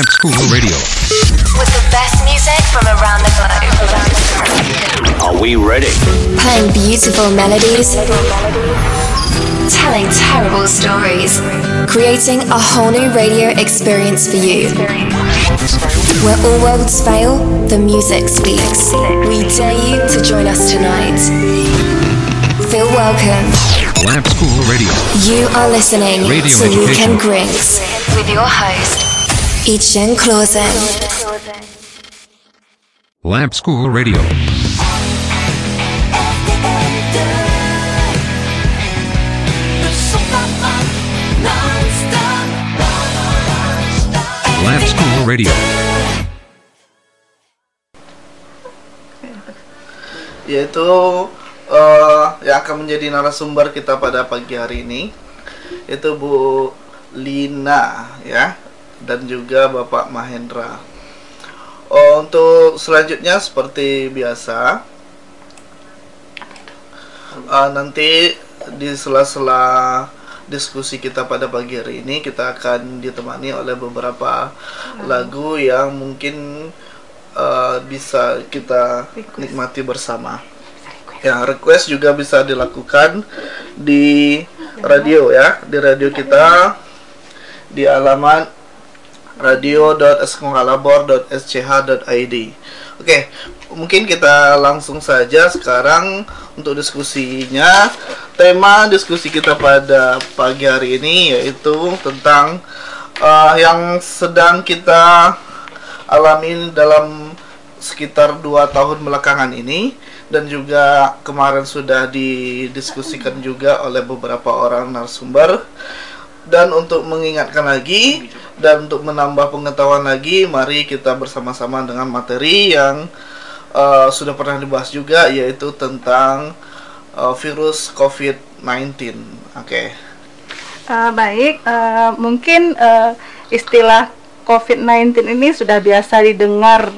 Lamp School Radio. With the best music from around the globe. Are we ready? Playing beautiful melodies. Telling terrible stories. Creating a whole new radio experience for you. Where all worlds fail, the music speaks. We dare you to join us tonight. Feel welcome. Lamp School Radio. You are listening Radio to education. Weekend Grinks with your host, Ichen Clausen. Lamp School Radio. Lamp School Radio. yaitu eh, yang akan menjadi narasumber kita pada pagi hari ini itu Bu Lina ya dan juga Bapak Mahendra. Oh, untuk selanjutnya seperti biasa eh, nanti di sela-sela diskusi kita pada pagi hari ini kita akan ditemani oleh beberapa lagu yang mungkin eh, bisa kita nikmati bersama. Ya, request juga bisa dilakukan di radio ya, di radio kita di alamat radio.eskongalabor.sch.id. Oke, mungkin kita langsung saja sekarang untuk diskusinya. Tema diskusi kita pada pagi hari ini yaitu tentang uh, yang sedang kita alami dalam sekitar dua tahun belakangan ini dan juga kemarin sudah didiskusikan juga oleh beberapa orang narasumber dan untuk mengingatkan lagi dan untuk menambah pengetahuan lagi mari kita bersama-sama dengan materi yang uh, sudah pernah dibahas juga yaitu tentang uh, virus COVID-19 oke Uh, baik, uh, mungkin uh, istilah COVID-19 ini sudah biasa didengar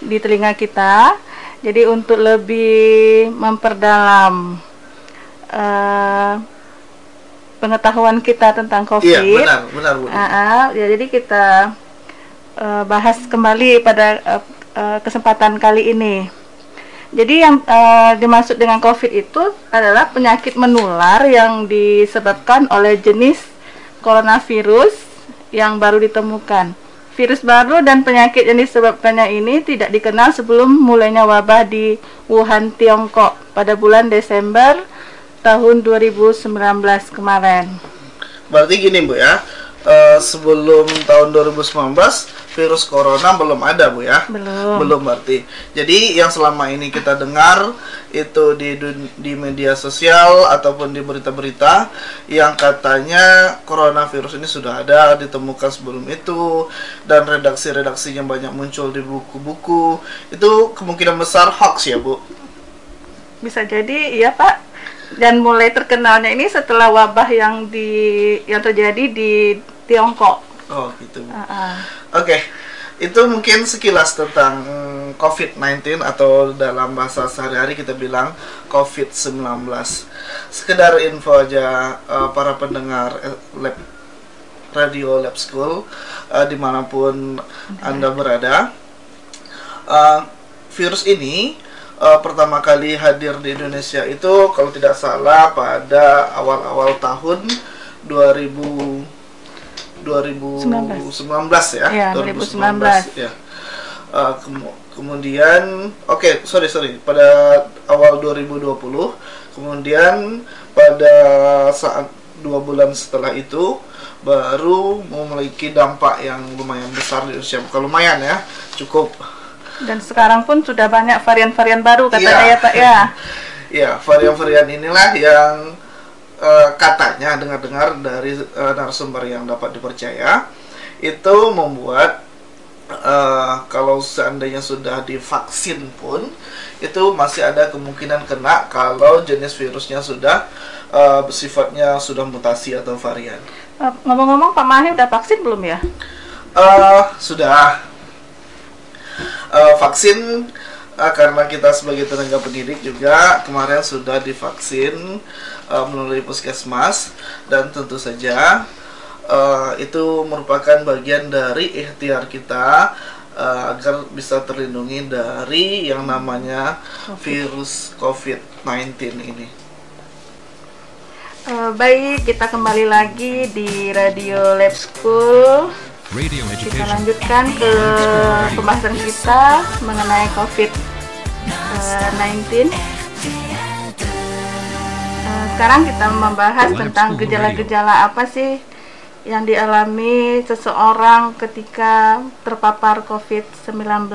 di telinga kita. Jadi untuk lebih memperdalam uh, pengetahuan kita tentang COVID, iya benar benar Bu. uh, uh, ya jadi kita uh, bahas kembali pada uh, uh, kesempatan kali ini. Jadi yang uh, dimaksud dengan COVID itu adalah penyakit menular yang disebabkan oleh jenis coronavirus yang baru ditemukan. Virus baru dan penyakit yang disebabkannya ini tidak dikenal sebelum mulainya wabah di Wuhan, Tiongkok pada bulan Desember tahun 2019 kemarin. Berarti gini Bu ya, eh, sebelum tahun 2019 virus corona belum ada Bu ya? Belum. Belum berarti. Jadi yang selama ini kita dengar itu di di media sosial ataupun di berita-berita yang katanya coronavirus ini sudah ada ditemukan sebelum itu dan redaksi-redaksinya banyak muncul di buku-buku. Itu kemungkinan besar hoax ya Bu? Bisa jadi iya Pak. Dan mulai terkenalnya ini setelah wabah yang di yang terjadi di Tiongkok. Oh gitu Bu. Ah, ah. Oke, itu mungkin sekilas tentang COVID-19 atau dalam bahasa sehari-hari kita bilang COVID-19. Sekedar info aja eh, para pendengar eh, lab radio lab school eh, di mana pun anda berada. Eh, virus ini eh, pertama kali hadir di Indonesia itu kalau tidak salah pada awal-awal tahun 2000 2019 ya. Iya, 2019. ya. Uh, kemu- kemudian oke, sorry sorry, pada awal 2020, kemudian pada saat dua bulan setelah itu baru memiliki dampak yang lumayan besar di Indonesia. Bukan lumayan ya, cukup Dan sekarang pun sudah banyak varian-varian baru katanya Iya. ya Pak ya. ya varian-varian inilah yang eh, katanya dengar-dengar dari eh, narasumber yang dapat dipercaya itu membuat eh, kalau seandainya sudah divaksin pun itu masih ada kemungkinan kena kalau jenis virusnya sudah eh, sifatnya sudah mutasi atau varian. Ngomong-ngomong Pak Mahi udah vaksin belum ya? Eh, sudah Eh, vaksin eh, karena kita sebagai tenaga pendidik juga kemarin sudah divaksin eh, melalui puskesmas dan tentu saja eh, itu merupakan bagian dari ikhtiar kita eh, agar bisa terlindungi dari yang namanya virus COVID-19 ini. Eh, baik, kita kembali lagi di Radio Lab School. Radio Kita lanjutkan ke pembahasan kita mengenai COVID-19. Eh, Sekarang kita membahas tentang gejala-gejala apa sih yang dialami seseorang ketika terpapar COVID-19.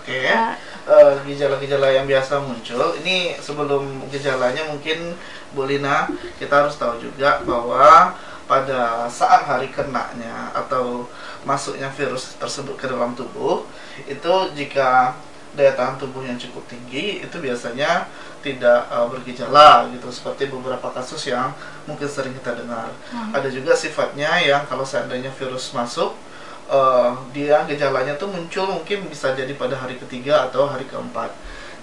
Oke, Ya. eh, gejala-gejala yang biasa muncul. Ini sebelum gejalanya mungkin Bu Lina kita harus tahu juga bahwa pada saat hari kenanya atau masuknya virus tersebut ke dalam tubuh itu jika daya tahan tubuh yang cukup tinggi itu biasanya tidak eh, bergejala gitu seperti beberapa kasus yang mungkin sering kita dengar. Ada juga sifatnya yang kalau seandainya virus masuk eh, dia gejalanya tuh muncul mungkin bisa jadi pada hari ketiga atau hari keempat.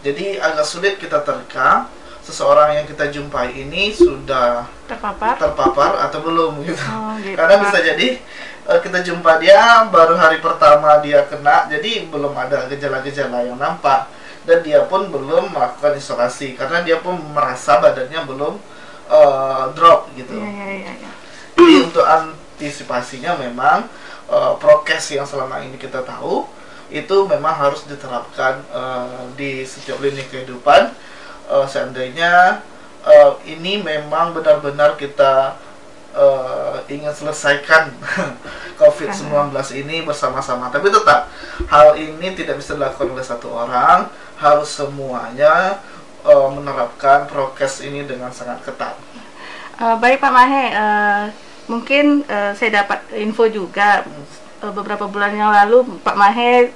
Jadi agak sulit kita terka seseorang yang kita jumpai ini sudah Terpapar? terpapar atau belum gitu. Oh, gitu. Karena bisa jadi eh, kita jumpa dia baru hari pertama dia kena, jadi belum ada gejala-gejala yang nampak dan dia pun belum melakukan isolasi karena dia pun merasa badannya belum eh, drop gitu. Iya, iya, iya. iya. Jadi untuk antisipasinya memang eh, prokes yang selama ini kita tahu itu memang harus diterapkan eh, di setiap lini kehidupan. Eh, seandainya eh, ini memang benar-benar kita eh, ingin selesaikan COVID-19 ini bersama-sama. Tapi tetap hal ini tidak bisa dilakukan oleh satu orang, harus semuanya eh, menerapkan prokes ini dengan sangat ketat. Eh, baik Pak Mahe, eh, mungkin eh, saya dapat info juga eh, beberapa bulan yang lalu Pak Mahe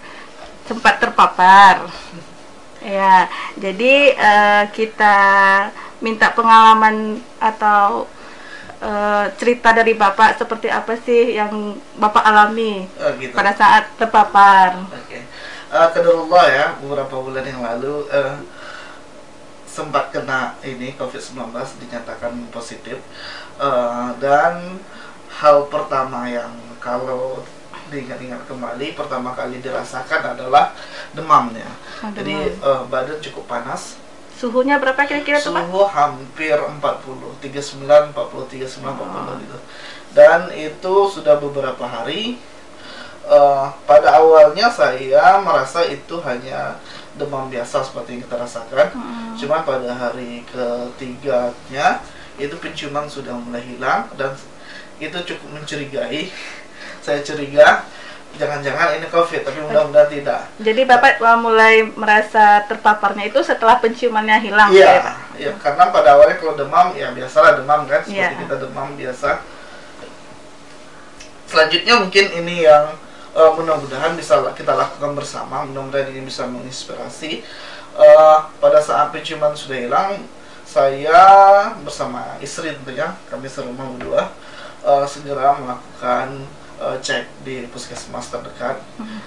sempat terpapar. Ya, jadi eh, kita minta pengalaman atau eh, cerita dari Bapak seperti apa sih yang Bapak alami Eh, gitu. pada saat terpapar. Oke. Eh, Qadarullah ya, beberapa bulan yang lalu eh, sempat kena ini COVID-19 dinyatakan positif. Eh, dan hal pertama yang kalau diingat-ingat kembali pertama kali dirasakan adalah demamnya. Oh, Jadi demam. eh, badan cukup panas. Suhunya berapa kira-kira tuh Pak? Suhu hampir 40, 39, 40, 39, 40 gitu. Dan itu sudah beberapa hari. Eh, pada awalnya saya merasa itu hanya demam biasa seperti yang kita rasakan. Hmm. Cuman pada hari ketiganya itu penciuman sudah mulai hilang dan itu cukup mencurigai. Saya curiga jangan-jangan ini COVID, tapi mudah-mudahan tidak. Jadi Bapak eh, mulai merasa terpaparnya itu setelah penciumannya hilang Iya, ya, Pak? iya, karena pada awalnya kalau demam ya biasalah demam kan, seperti Iya. kita demam biasa. Selanjutnya mungkin ini yang eh, mudah-mudahan bisa kita lakukan bersama, mudah-mudahan ini bisa menginspirasi. Eh, pada saat penciuman sudah hilang, saya bersama istri tentunya, kami serumah berdua, eh, segera melakukan eh, cek di puskesmas terdekat.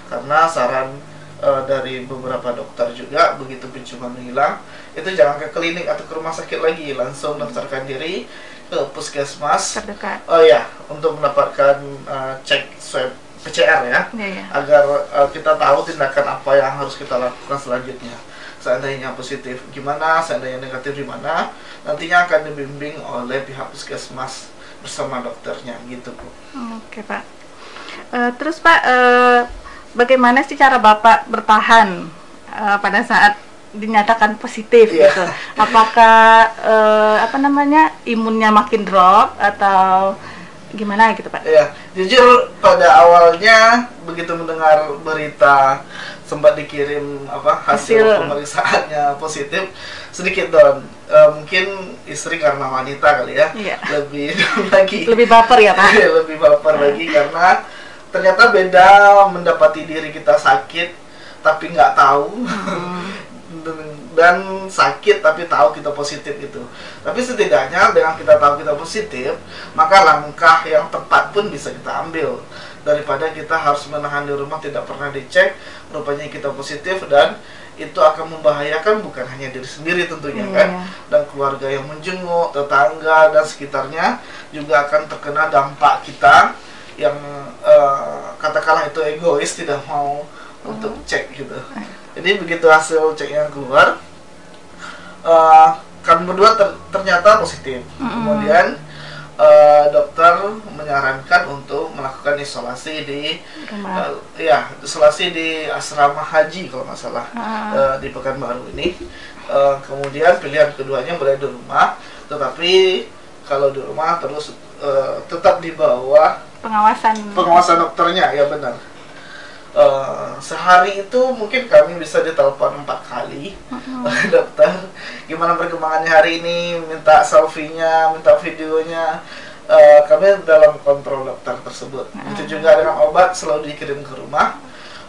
Karena saran eh, dari beberapa dokter juga begitu penciuman hilang itu jangan ke klinik atau ke rumah sakit lagi. Langsung daftarkan diri ke puskesmas. Terdekat. oh ya untuk mendapatkan eh, cek swab PCR ya. Iya, iya. agar eh, kita tahu tindakan apa yang harus kita lakukan selanjutnya. Seandainya positif gimana? Seandainya negatif di mana? Nantinya akan dibimbing oleh pihak puskesmas bersama dokternya gitu bu. Oke Pak. Eh, terus Pak, eh, bagaimana sih cara Bapak bertahan eh, pada saat dinyatakan positif Iya. gitu? Apakah eh, apa namanya imunnya makin drop atau gimana gitu Pak? Ya, jujur pada awalnya begitu mendengar berita sempat dikirim apa hasil, Hasil. pemeriksaannya positif sedikit down. Eh, mungkin istri karena wanita kali ya Iya. lebih lagi Lebih baper ya Pak? lebih baper lagi karena ternyata beda mendapati diri kita sakit tapi nggak tahu. Dan sakit tapi tahu kita positif gitu tapi setidaknya dengan kita tahu kita positif maka langkah yang tepat pun bisa kita ambil. Daripada kita harus menahan di rumah tidak pernah dicek rupanya kita positif dan itu akan membahayakan bukan hanya diri sendiri tentunya Iya. kan? Dan keluarga yang menjenguk tetangga dan sekitarnya juga akan terkena dampak kita yang eh, katakanlah itu egois tidak mau untuk cek gitu. Jadi begitu hasil cek yang keluar eh, kami berdua ter- ternyata positif. Kemudian eh, dokter menyarankan untuk melakukan isolasi di eh, ya isolasi di asrama haji kalau nggak salah Ah. eh, di Pekanbaru ini. Eh, kemudian pilihan keduanya boleh di rumah tetapi kalau di rumah terus eh, tetap di bawah pengawasan. Pengawasan dokternya ya benar. Eh, sehari itu mungkin kami bisa ditelepon empat kali oleh dokter. Gimana perkembangannya hari ini? Minta selfie-nya minta videonya. Eh, kami dalam kontrol dokter tersebut. Itu juga dengan obat selalu dikirim ke rumah.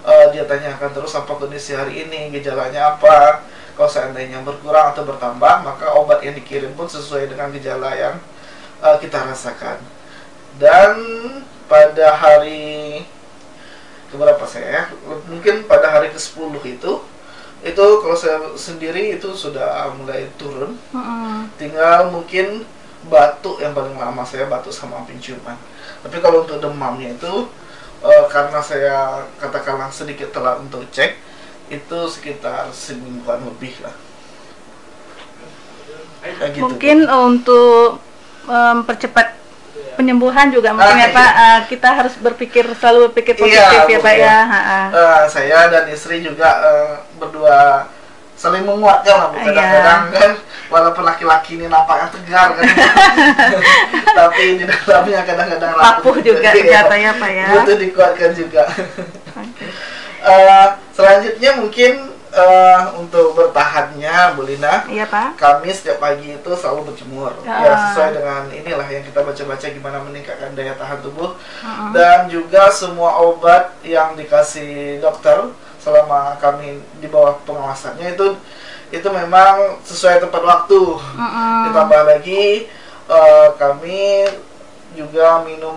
Eh, dia tanyakan terus apa kondisi hari ini gejalanya apa. Kalau seandainya berkurang atau bertambah maka obat yang dikirim pun sesuai dengan gejala yang eh, kita rasakan dan pada hari keberapa saya mungkin pada hari ke-10 itu itu kalau saya sendiri itu sudah mulai turun Mm-mm. tinggal mungkin batuk yang paling lama saya batuk sama penciuman tapi kalau untuk demamnya itu eh, karena saya katakanlah sedikit telat untuk cek itu sekitar semingguan lebih lah Kayak gitu. mungkin untuk mempercepat penyembuhan juga mungkin Ah, ya Pak iya. kita harus berpikir selalu berpikir Iya, positif ya Pak ya Ha, ha. Eh, saya dan istri juga eh, berdua saling menguatkan lah. Iya. kadang-kadang kan walaupun laki-laki ini nampaknya tegar kan tapi di dalamnya kadang-kadang Rapuh juga Iya. ternyata ya, Pak, ya. butuh dikuatkan juga Oke. Eh, selanjutnya mungkin eh, untuk bertahannya Bu Lina Iya Pak kami setiap pagi itu selalu berjemur Ya. ya sesuai dengan inilah yang kita baca-baca gimana meningkatkan daya tahan tubuh Mm-mm. dan juga semua obat yang dikasih dokter selama kami di bawah pengawasannya itu itu memang sesuai tepat waktu Mm-mm. ditambah lagi eh, kami juga minum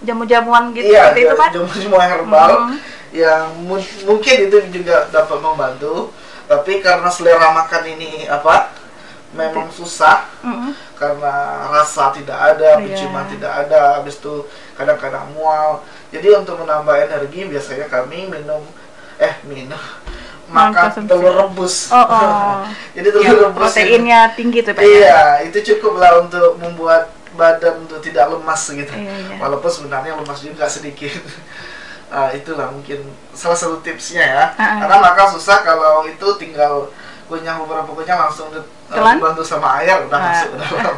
jamu-jamuan gitu iya itu Pak jamu semua herbal Mm. Yang mu- mungkin itu juga dapat membantu tapi karena selera makan ini apa memang susah Mm-mm. karena rasa tidak ada, Iya. penciuman tidak ada, habis itu kadang-kadang mual. Jadi untuk menambah energi biasanya kami minum eh minum makan telur rebus. Oh, oh. Jadi telur Yang rebus proteinnya tinggi tuh Pak ya? Iya, itu cukup lah untuk membuat badan untuk tidak lemas gitu. Iya, iya. Walaupun sebenarnya lemas juga sedikit. Ah, itulah mungkin salah satu tipsnya ya. Ah, ah. Karena makan susah kalau itu tinggal kunyah beberapa kunyah langsung Telan? dibantu sama air udah Ah. masuk ke dalam.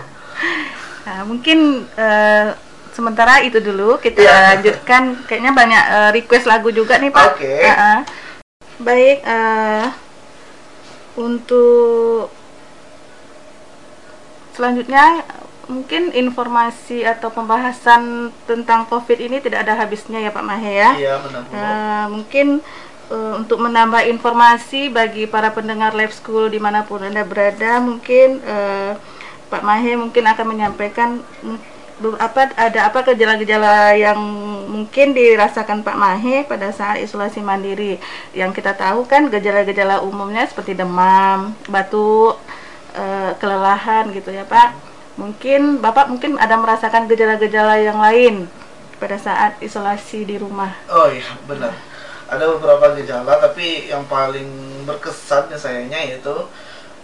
Nah, mungkin eh, sementara itu dulu kita Iya. lanjutkan. Kayaknya banyak eh, request lagu juga nih Pak. Oke. Ah. Baik, eh, untuk selanjutnya mungkin informasi atau pembahasan tentang COVID ini tidak ada habisnya ya Pak Mahe ya. Iya benar Bu. Eh, mungkin eh, untuk menambah informasi bagi para pendengar live school di mana pun anda berada, mungkin eh, Pak Mahe mungkin akan menyampaikan mm, apa ada apa gejala-gejala yang mungkin dirasakan Pak Mahe pada saat isolasi mandiri. Yang kita tahu kan gejala-gejala umumnya seperti demam, batuk, eh, kelelahan gitu ya Pak. Mungkin Bapak mungkin ada merasakan gejala-gejala yang lain pada saat isolasi di rumah. Oh iya benar. Ada beberapa gejala tapi yang paling berkesan ya sayangnya yaitu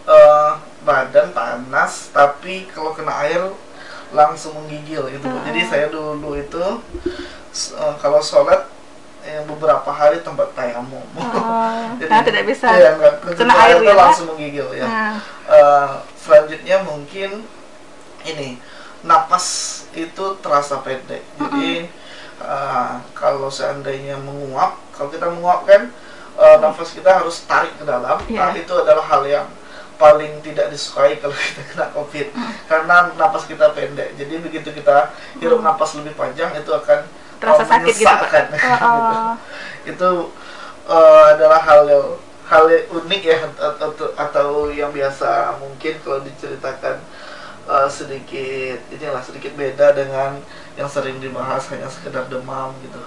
eh, badan panas tapi kalau kena air langsung menggigil gitu. Bu. Jadi saya dulu itu eh, kalau sholat eh, beberapa hari tempat tayamum. Oh, nah, tidak bisa nggak- kena air itu ya, langsung menggigil ya. Nah, Eh, selanjutnya mungkin ini napas itu terasa pendek. Jadi eh, kalau seandainya menguap, kalau kita menguap kan eh, nafas kita harus tarik ke dalam. Iya. Nah, itu adalah hal yang paling tidak disukai kalau kita kena covid karena napas kita pendek. Jadi begitu kita hirup napas lebih panjang itu akan Terasa eh, sakit gitu, Pak? oh. itu eh, adalah hal yang hal yang unik ya atau, atau, atau yang biasa mungkin kalau diceritakan eh, sedikit inilah sedikit beda dengan yang sering dibahas hanya sekedar demam gitu.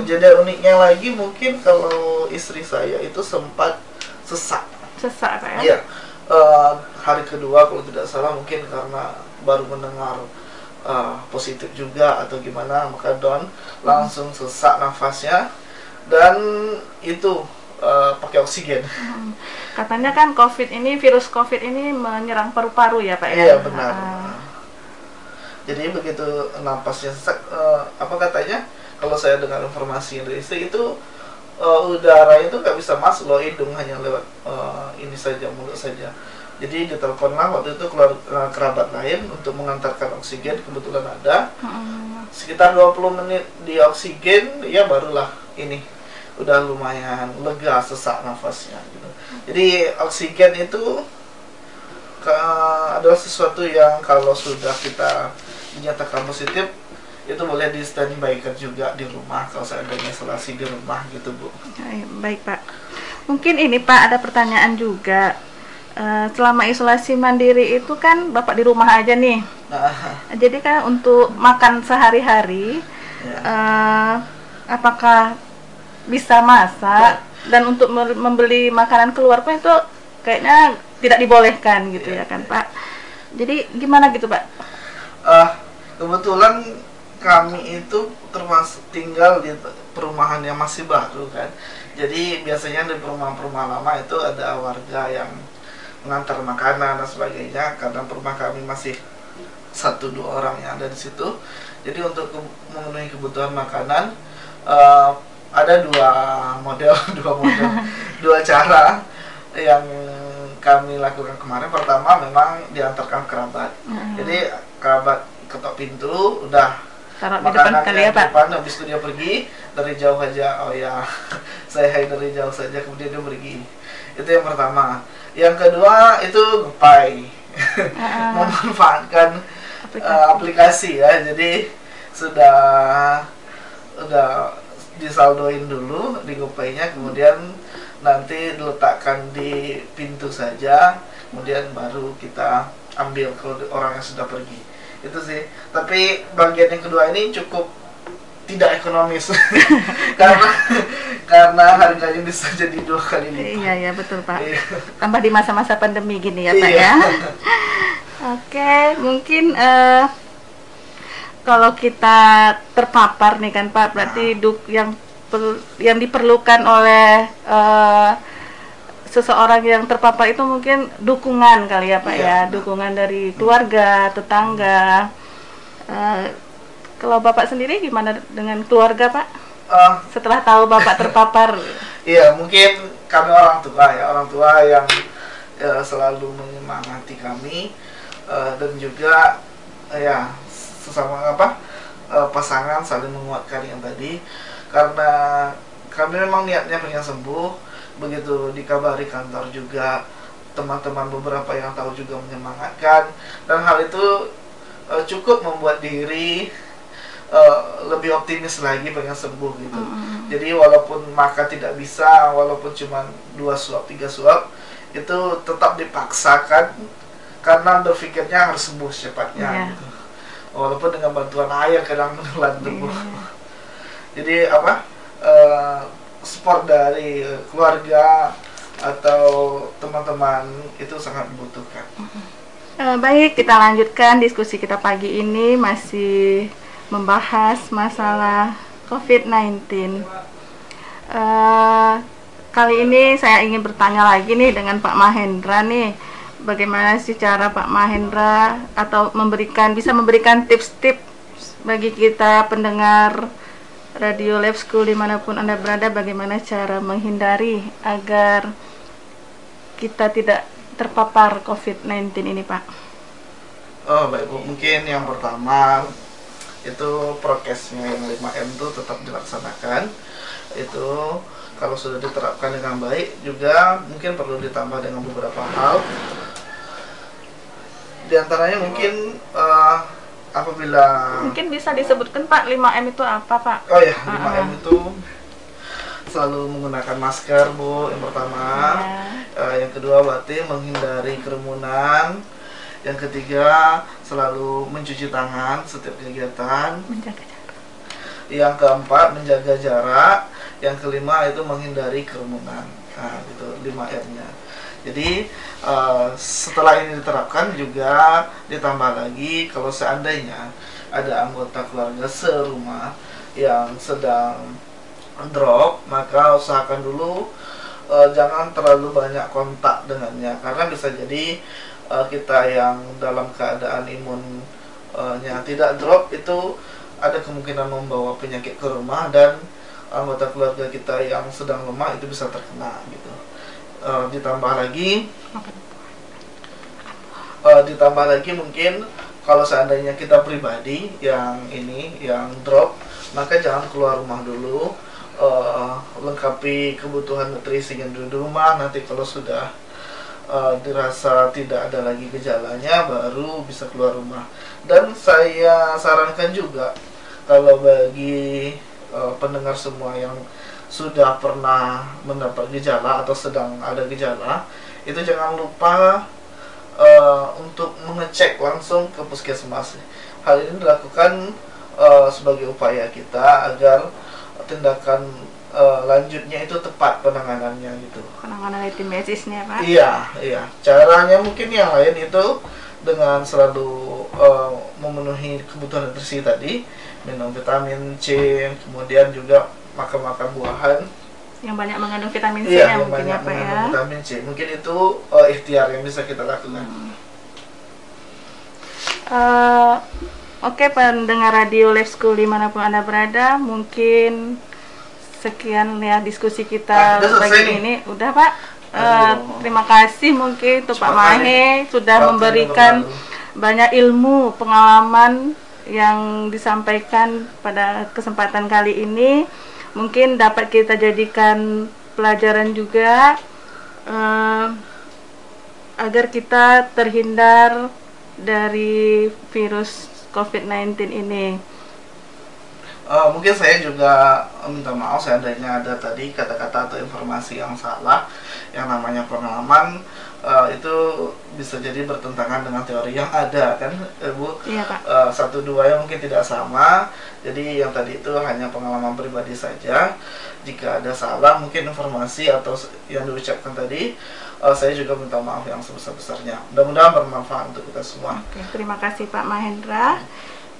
Kejadian uniknya lagi mungkin kalau istri saya itu sempat sesak. Sesak ya? Iya. Eh, hari kedua kalau tidak salah mungkin karena baru mendengar eh, positif juga atau gimana maka Don langsung sesak nafasnya dan itu eh, pakai oksigen. Katanya kan COVID ini, virus COVID ini menyerang paru-paru ya Pak ya? Iya benar. Ah, Jadi begitu napasnya sesak, eh, apa katanya? Kalau saya dengar informasi dari istri itu eh, udara itu nggak bisa masuk loh hidung hanya lewat eh, ini saja mulut saja. Jadi diteleponlah waktu itu keluar eh, kerabat lain untuk mengantarkan oksigen kebetulan ada mm, sekitar 20 menit di oksigen ya barulah ini udah lumayan lega sesak nafasnya gitu. Jadi oksigen itu ke- adalah sesuatu yang kalau sudah kita dinyatakan positif itu boleh di standby kan juga di rumah kalau seandainya isolasi di rumah gitu bu. Baik, baik Pak. Mungkin ini Pak ada pertanyaan juga. Eh, selama isolasi mandiri itu kan Bapak di rumah aja nih. Nah, Jadi kan untuk makan sehari-hari ya. eh, apakah bisa masak dan untuk me- membeli makanan keluar pun itu kayaknya tidak dibolehkan gitu Iya, ya kan Pak. Jadi gimana gitu Pak? Ah, kebetulan kami itu termasuk tinggal di perumahan yang masih baru kan. Jadi biasanya di perumahan-perumahan lama itu ada warga yang mengantar makanan dan sebagainya karena rumah kami masih satu dua orang yang ada di situ. Jadi untuk memenuhi kebutuhan makanan eh, ada dua model, dua model, dua cara yang kami lakukan kemarin. Pertama memang diantarkan kerabat. Jadi kerabat ketok pintu udah Taruh di depan makanan kali ya di Pak. depan habis itu dia pergi dari jauh aja oh ya saya hai dari jauh saja kemudian dia pergi itu yang pertama yang kedua itu gepai Ah. memanfaatkan Aplikasi. eh, aplikasi ya jadi sudah udah disaldoin dulu di gopaynya kemudian nanti diletakkan di pintu saja kemudian baru kita ambil kalau orang yang sudah pergi itu sih tapi bagian yang kedua ini cukup tidak ekonomis karena karena harganya bisa jadi dua kali lipat Iya ya betul Pak. Iya. Tambah di masa-masa pandemi gini ya Pak Iya. ya. Oke, mungkin eh, kalau kita terpapar nih kan Pak, berarti duk yang per- yang diperlukan oleh eh, seseorang yang terpapar itu mungkin dukungan kali ya Pak Iya, ya, dukungan dari keluarga, tetangga. Eh, kalau Bapak sendiri gimana dengan keluarga Pak? Eh, Setelah tahu Bapak terpapar, Iya, mungkin kami orang tua ya, orang tua yang ya, selalu menyemangati kami eh, dan juga ya sesama apa eh, pasangan saling menguatkan yang tadi karena kami memang niatnya pengen sembuh begitu dikabari kantor juga teman-teman beberapa yang tahu juga menyemangatkan dan hal itu eh, cukup membuat diri eh, lebih optimis lagi pengen sembuh gitu. Jadi walaupun makan tidak bisa, walaupun cuma dua suap, tiga suap, itu tetap dipaksakan karena berpikirnya harus sembuh secepatnya. Iya. Gitu. Walaupun dengan bantuan air kadang tubuh. Iya. Jadi apa? eh, support dari keluarga atau teman-teman itu sangat membutuhkan. Eh, baik, kita lanjutkan diskusi kita pagi ini masih membahas masalah COVID-19. Eh, kali ini saya ingin bertanya lagi nih dengan Pak Mahendra nih, bagaimana sih cara Pak Mahendra atau memberikan bisa memberikan tips-tips bagi kita pendengar Radio Lab School di mana pun anda berada, bagaimana cara menghindari agar kita tidak terpapar COVID-19 ini, Pak? Oh baik Bu, mungkin yang pertama itu prokesnya yang 5M itu tetap dilaksanakan. Itu kalau sudah diterapkan dengan baik juga mungkin perlu ditambah dengan beberapa hal. Di antaranya mungkin eh, apabila Mungkin bisa disebutkan Pak 5M itu apa Pak? Oh ya, Ah, 5M itu selalu menggunakan masker Bu yang pertama. Ya. Eh, yang kedua berarti menghindari kerumunan. Yang ketiga selalu mencuci tangan setiap kegiatan. Menjaga jarak. Yang keempat menjaga jarak. Yang kelima itu menghindari kerumunan. Nah, itu lima R-nya. Jadi eh, setelah ini diterapkan juga ditambah lagi kalau seandainya ada anggota keluarga serumah yang sedang drop, maka usahakan dulu eh, jangan terlalu banyak kontak dengannya karena bisa jadi eh, kita yang dalam keadaan imunnya tidak drop itu ada kemungkinan membawa penyakit ke rumah dan anggota keluarga kita yang sedang lemah itu bisa terkena gitu. Eh, ditambah lagi. Eh, ditambah lagi mungkin kalau seandainya kita pribadi yang ini yang drop maka jangan keluar rumah dulu. Eh, lengkapi kebutuhan nutrisinya dulu di rumah. Nanti kalau sudah eh, dirasa tidak ada lagi gejalanya baru bisa keluar rumah. Dan saya sarankan juga kalau bagi eh, pendengar semua yang sudah pernah mendapat gejala atau sedang ada gejala itu jangan lupa eh, untuk mengecek langsung ke puskesmas. Hal ini dilakukan eh, sebagai upaya kita agar tindakan eh, lanjutnya itu tepat penanganannya gitu. Penanganan medisnya, Pak. Iya, iya. Caranya mungkin yang lain itu dengan selalu eh, memenuhi kebutuhan nutrisi tadi, minum vitamin C, kemudian juga makan-makan buahan. Yang banyak mengandung vitamin C Iya, ya yang mungkin banyak ya, Pak ya. mengandung vitamin C. Mungkin itu eh, ikhtiar yang bisa kita lakukan. Eh, Oke pendengar radio Live School di mana pun anda berada, mungkin sekian ya diskusi Ah, kita selesai pagi nih. ini. Udah Pak. Aduh. terima kasih mungkin untuk Pak. Mahe sudah memberikan banyak ilmu pengalaman yang disampaikan pada kesempatan kali ini. Mungkin dapat kita jadikan pelajaran juga eh, agar kita terhindar dari virus COVID-19 ini. Eh, mungkin saya juga minta maaf seandainya ada tadi kata-kata atau informasi yang salah yang namanya pengalaman eh, itu bisa jadi bertentangan dengan teori yang ada kan eh, Bu Iya, Pak. Eh, satu dua yang mungkin tidak sama jadi yang tadi itu hanya pengalaman pribadi saja jika ada salah mungkin informasi atau yang diucapkan tadi eh, saya juga minta maaf yang sebesar-besarnya mudah-mudahan bermanfaat untuk kita semua Oke, terima kasih Pak Mahendra.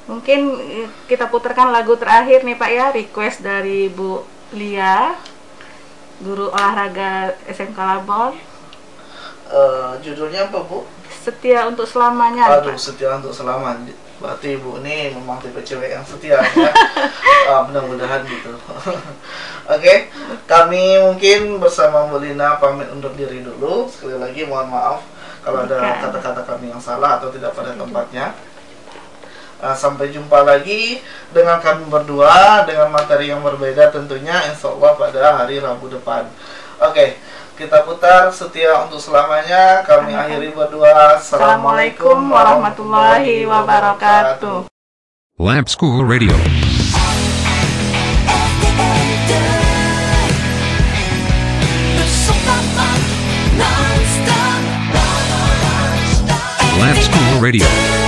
Mungkin kita putarkan lagu terakhir nih Pak ya, request dari Bu Lia, guru olahraga SMK Labor. Eh, judulnya apa Bu? Setia untuk selamanya. Aduh, Pak. setia untuk selamanya. Berarti ibu ini memang tipe cewek yang setia ya. Ah, mudah-mudahan gitu. Oke, kami mungkin bersama Bu Lina pamit undur diri dulu. Sekali lagi mohon maaf kalau ada kata-kata kami yang salah atau tidak pada tempatnya. Ah, sampai jumpa lagi dengan kami berdua dengan materi yang berbeda tentunya insya Allah pada hari Rabu depan. Oke, kita putar setia untuk selamanya. Kami akhiri berdua. Assalamualaikum warahmatullahi wabarakatuh. Lamp School Radio. Lamp School Radio.